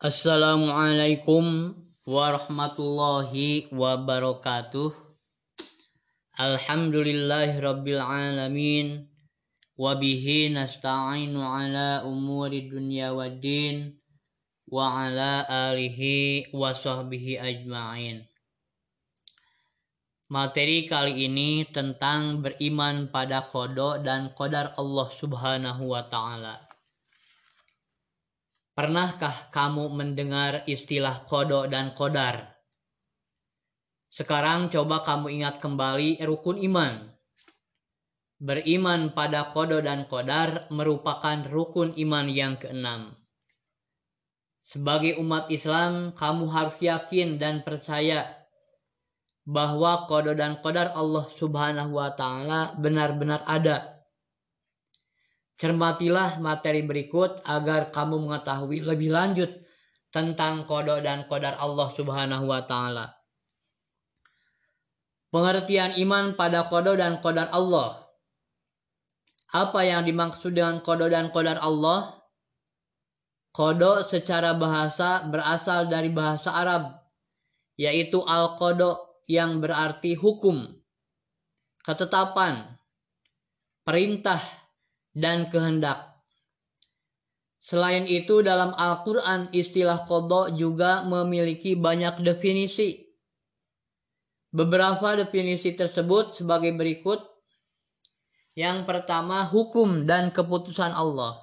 Assalamualaikum warahmatullahi wabarakatuh. Alhamdulillahi rabbil alamin. Wabihi nasta'inu ala umuri dunya wa din. Wa ala alihi wa sahbihi ajma'in. Materi kali ini tentang beriman pada kodo dan kodar Allah subhanahu wa ta'ala. Pernahkah kamu mendengar istilah kodo dan kodar? Sekarang coba kamu ingat kembali rukun iman. Beriman pada kodo dan kodar merupakan rukun iman yang keenam. Sebagai umat Islam, kamu harus yakin dan percaya bahwa kodo dan kodar Allah Subhanahu wa Ta'ala benar-benar ada Cermatilah materi berikut agar kamu mengetahui lebih lanjut tentang kodok dan kodar Allah Subhanahu wa Ta'ala. Pengertian iman pada kodok dan kodar Allah. Apa yang dimaksud dengan kodok dan kodar Allah? Kodok secara bahasa berasal dari bahasa Arab, yaitu al-kodok yang berarti hukum, ketetapan, perintah, dan kehendak. Selain itu dalam Al-Quran istilah kodok juga memiliki banyak definisi. Beberapa definisi tersebut sebagai berikut. Yang pertama hukum dan keputusan Allah.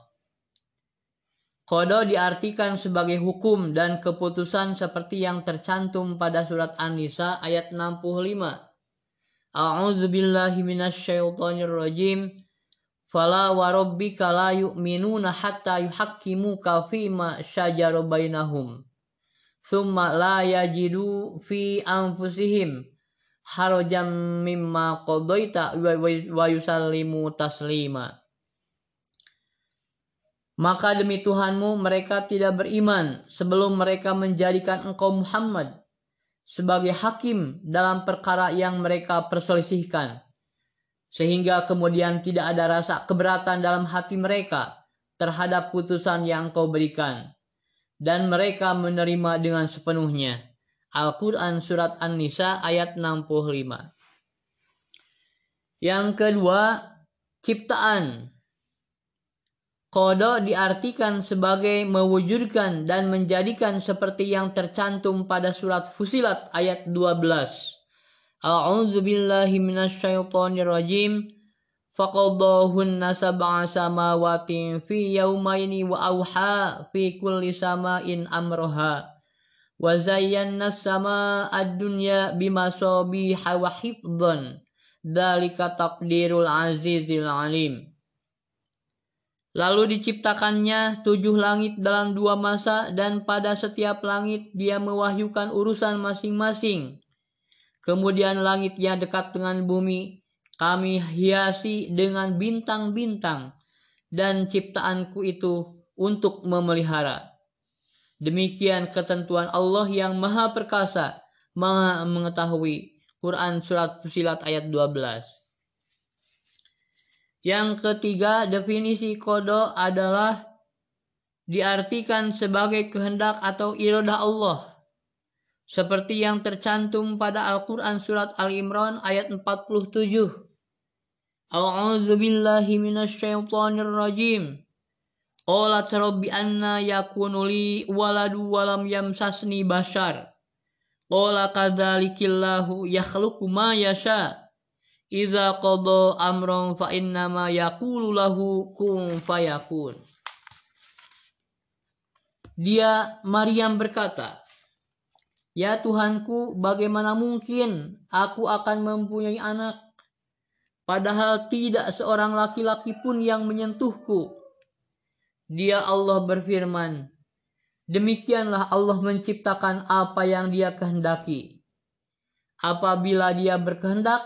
Kodo diartikan sebagai hukum dan keputusan seperti yang tercantum pada surat An-Nisa ayat 65. A'udzu billahi minasyaitonir rajim. Fala wa rabbika la yu'minuna hatta yuhaqqimuka fima syajara bainahum. Thumma la yajidu fi anfusihim harajam mimma qadaita wa yusallimu taslima. Maka demi Tuhanmu mereka tidak beriman sebelum mereka menjadikan engkau Muhammad sebagai hakim dalam perkara yang mereka perselisihkan sehingga kemudian tidak ada rasa keberatan dalam hati mereka terhadap putusan yang kau berikan dan mereka menerima dengan sepenuhnya. Al-Quran Surat An-Nisa ayat 65 Yang kedua, ciptaan. Kodo diartikan sebagai mewujudkan dan menjadikan seperti yang tercantum pada surat Fusilat ayat 12. A'udzu billahi minasyaitonir rajim. Faqadahunna sab'a samawati fi yawmaini wa auha fi kulli sama'in amroha. Wa zayyana sama ad-dunya bimasabiha wa hifdhan. Dalika taqdirul azizil alim. Lalu diciptakannya tujuh langit dalam dua masa dan pada setiap langit dia mewahyukan urusan masing-masing Kemudian langit yang dekat dengan bumi kami hiasi dengan bintang-bintang dan ciptaanku itu untuk memelihara. Demikian ketentuan Allah yang maha perkasa, maha mengetahui. Quran Surat Fusilat ayat 12. Yang ketiga, definisi kodo adalah diartikan sebagai kehendak atau irodah Allah seperti yang tercantum pada Al-Quran Surat Al-Imran ayat 47. A'udzu billahi minasyaitonir rajim. Qalat rabbi anna yakunu li waladu walam yamsasni bashar. Qala kadzalikillahu yakhluqu ma yasha. Idza qada amran fa innama yaqulu lahu kun fayakun. Dia Maryam berkata, Ya Tuhanku, bagaimana mungkin aku akan mempunyai anak? Padahal tidak seorang laki-laki pun yang menyentuhku. Dia Allah berfirman, Demikianlah Allah menciptakan apa yang dia kehendaki. Apabila dia berkehendak,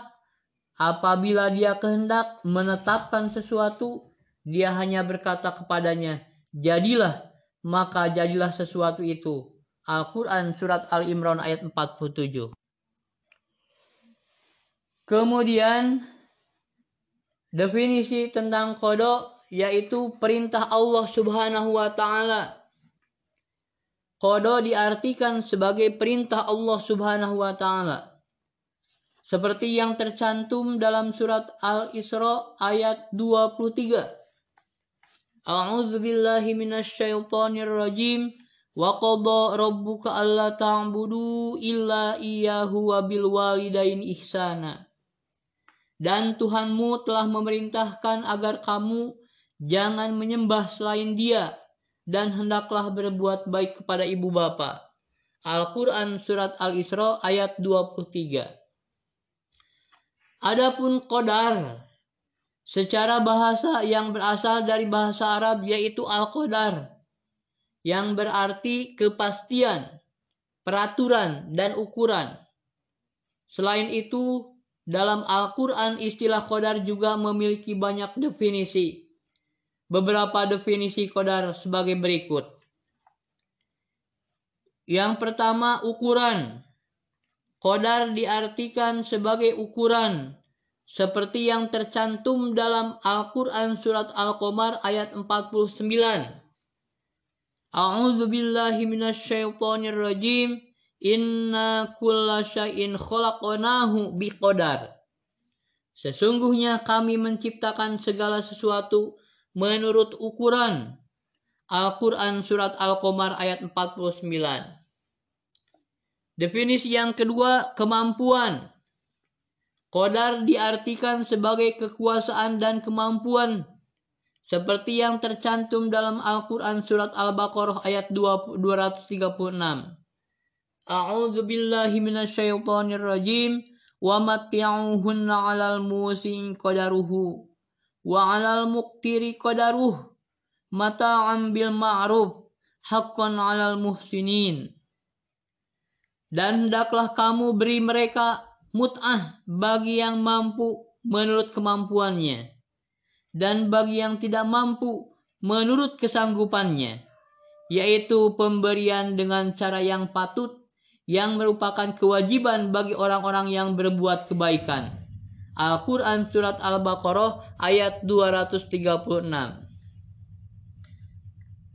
apabila dia kehendak menetapkan sesuatu, dia hanya berkata kepadanya, Jadilah, maka jadilah sesuatu itu Al-Quran Surat Al-Imran ayat 47. Kemudian definisi tentang kodok yaitu perintah Allah Subhanahu wa taala. Kodo diartikan sebagai perintah Allah Subhanahu wa taala. Seperti yang tercantum dalam surat Al-Isra ayat 23. A'udzu billahi minasyaitonir rajim. Wa qada rabbuka alla ta'budu illa wa bil walidain ihsana. Dan Tuhanmu telah memerintahkan agar kamu jangan menyembah selain Dia dan hendaklah berbuat baik kepada ibu bapa. Al-Quran Surat Al-Isra ayat 23 Adapun Qadar secara bahasa yang berasal dari bahasa Arab yaitu Al-Qadar yang berarti kepastian, peraturan, dan ukuran. Selain itu, dalam Al-Quran istilah Qadar juga memiliki banyak definisi. Beberapa definisi kodar sebagai berikut. Yang pertama, ukuran. Kodar diartikan sebagai ukuran seperti yang tercantum dalam Al-Quran Surat Al-Qamar ayat 49. A'udzu billahi minasyaitonir rajim. Inna kulla syai'in khalaqnahu biqadar. Sesungguhnya kami menciptakan segala sesuatu menurut ukuran Al-Quran Surat Al-Qamar ayat 49. Definisi yang kedua, kemampuan. Kodar diartikan sebagai kekuasaan dan kemampuan. Seperti yang tercantum dalam Al-Quran Surat Al-Baqarah ayat 236. A'udzu billahi minasyaitonir rajim wa matti'uhunna 'alal musin qadaruhu. Wa 'alal muqtiri qadaruh. Mata'am bil ma'ruf. Haqqan 'alal muhsinin. Dan hendaklah kamu beri mereka mut'ah bagi yang mampu menurut kemampuannya dan bagi yang tidak mampu menurut kesanggupannya yaitu pemberian dengan cara yang patut yang merupakan kewajiban bagi orang-orang yang berbuat kebaikan Al-Quran Surat Al-Baqarah ayat 236.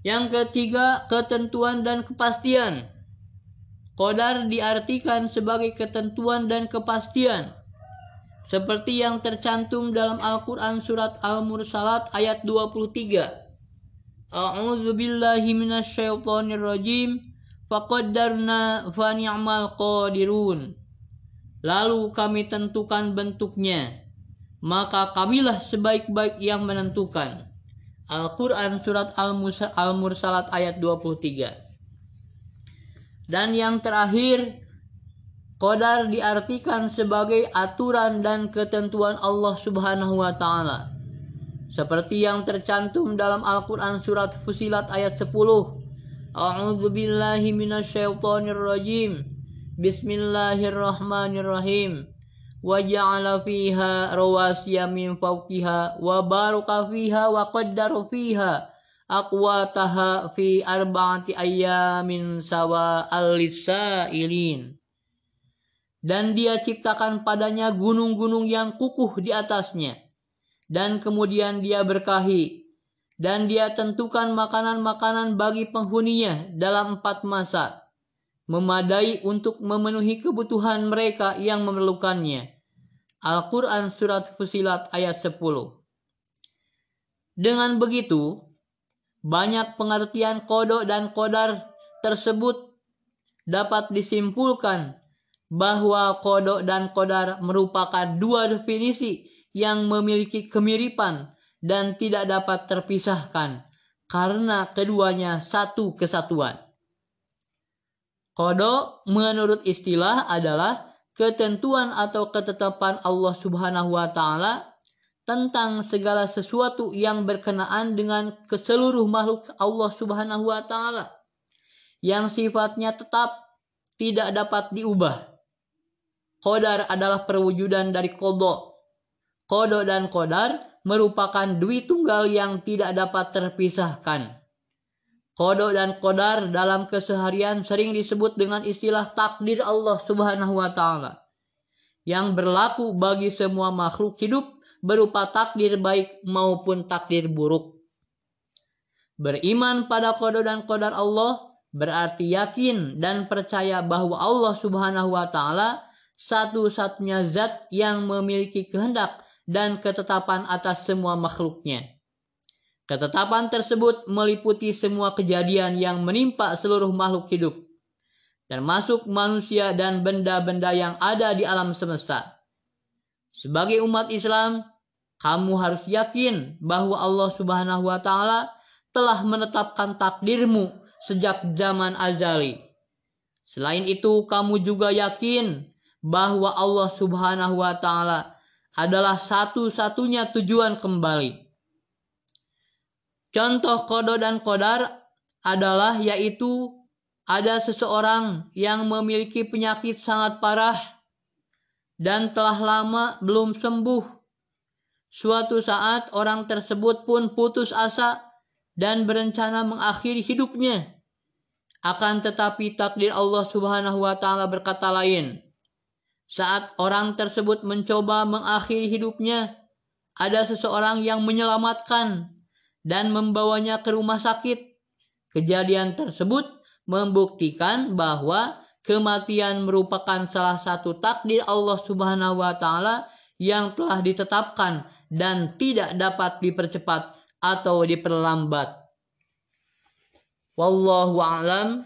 Yang ketiga, ketentuan dan kepastian. Qadar diartikan sebagai ketentuan dan kepastian. Seperti yang tercantum dalam Al-Quran Surat Al-Mursalat ayat 23. A'udzu billahi minasyaitonir rajim. Faqaddarna fa ni'mal qadirun. Lalu kami tentukan bentuknya. Maka kamilah sebaik-baik yang menentukan. Al-Quran Surat Al-Mursalat ayat 23. Dan yang terakhir, Qadar diartikan sebagai aturan dan ketentuan Allah Subhanahu wa taala. Seperti yang tercantum dalam Al-Qur'an surat Fusilat ayat 10. A'udzu billahi minasyaitonir rajim. Bismillahirrahmanirrahim. Wa ja'ala fiha rawasiya min fawqiha wa baraka fiha wa qaddara fiha aqwataha fi arba'ati ayyamin sawa al-lisailin. Dan dia ciptakan padanya gunung-gunung yang kukuh di atasnya. Dan kemudian dia berkahi. Dan dia tentukan makanan-makanan bagi penghuninya dalam empat masa memadai untuk memenuhi kebutuhan mereka yang memerlukannya. Al-Quran Surat Fusilat ayat 10 Dengan begitu, banyak pengertian kodok dan kodar tersebut dapat disimpulkan bahwa kodok dan kodar merupakan dua definisi yang memiliki kemiripan dan tidak dapat terpisahkan karena keduanya satu kesatuan. Kodo menurut istilah adalah ketentuan atau ketetapan Allah Subhanahu wa taala tentang segala sesuatu yang berkenaan dengan ke seluruh makhluk Allah Subhanahu wa taala yang sifatnya tetap tidak dapat diubah. Kodar adalah perwujudan dari kodo. Kodo dan kodar merupakan dui tunggal yang tidak dapat terpisahkan. Kodok dan kodar dalam keseharian sering disebut dengan istilah takdir Allah Subhanahu wa taala yang berlaku bagi semua makhluk hidup berupa takdir baik maupun takdir buruk. Beriman pada kodok dan kodar Allah berarti yakin dan percaya bahwa Allah Subhanahu wa taala satu-satunya zat yang memiliki kehendak dan ketetapan atas semua makhluknya. Ketetapan tersebut meliputi semua kejadian yang menimpa seluruh makhluk hidup, termasuk manusia dan benda-benda yang ada di alam semesta. Sebagai umat Islam, kamu harus yakin bahwa Allah Subhanahu wa taala telah menetapkan takdirmu sejak zaman azali. Selain itu, kamu juga yakin bahwa Allah Subhanahu wa taala adalah satu-satunya tujuan kembali. Contoh kodo dan kodar adalah yaitu ada seseorang yang memiliki penyakit sangat parah dan telah lama belum sembuh. Suatu saat orang tersebut pun putus asa dan berencana mengakhiri hidupnya. Akan tetapi takdir Allah Subhanahu wa taala berkata lain. Saat orang tersebut mencoba mengakhiri hidupnya, ada seseorang yang menyelamatkan dan membawanya ke rumah sakit. Kejadian tersebut membuktikan bahwa kematian merupakan salah satu takdir Allah Subhanahu wa taala yang telah ditetapkan dan tidak dapat dipercepat atau diperlambat. Wallahu a'lam.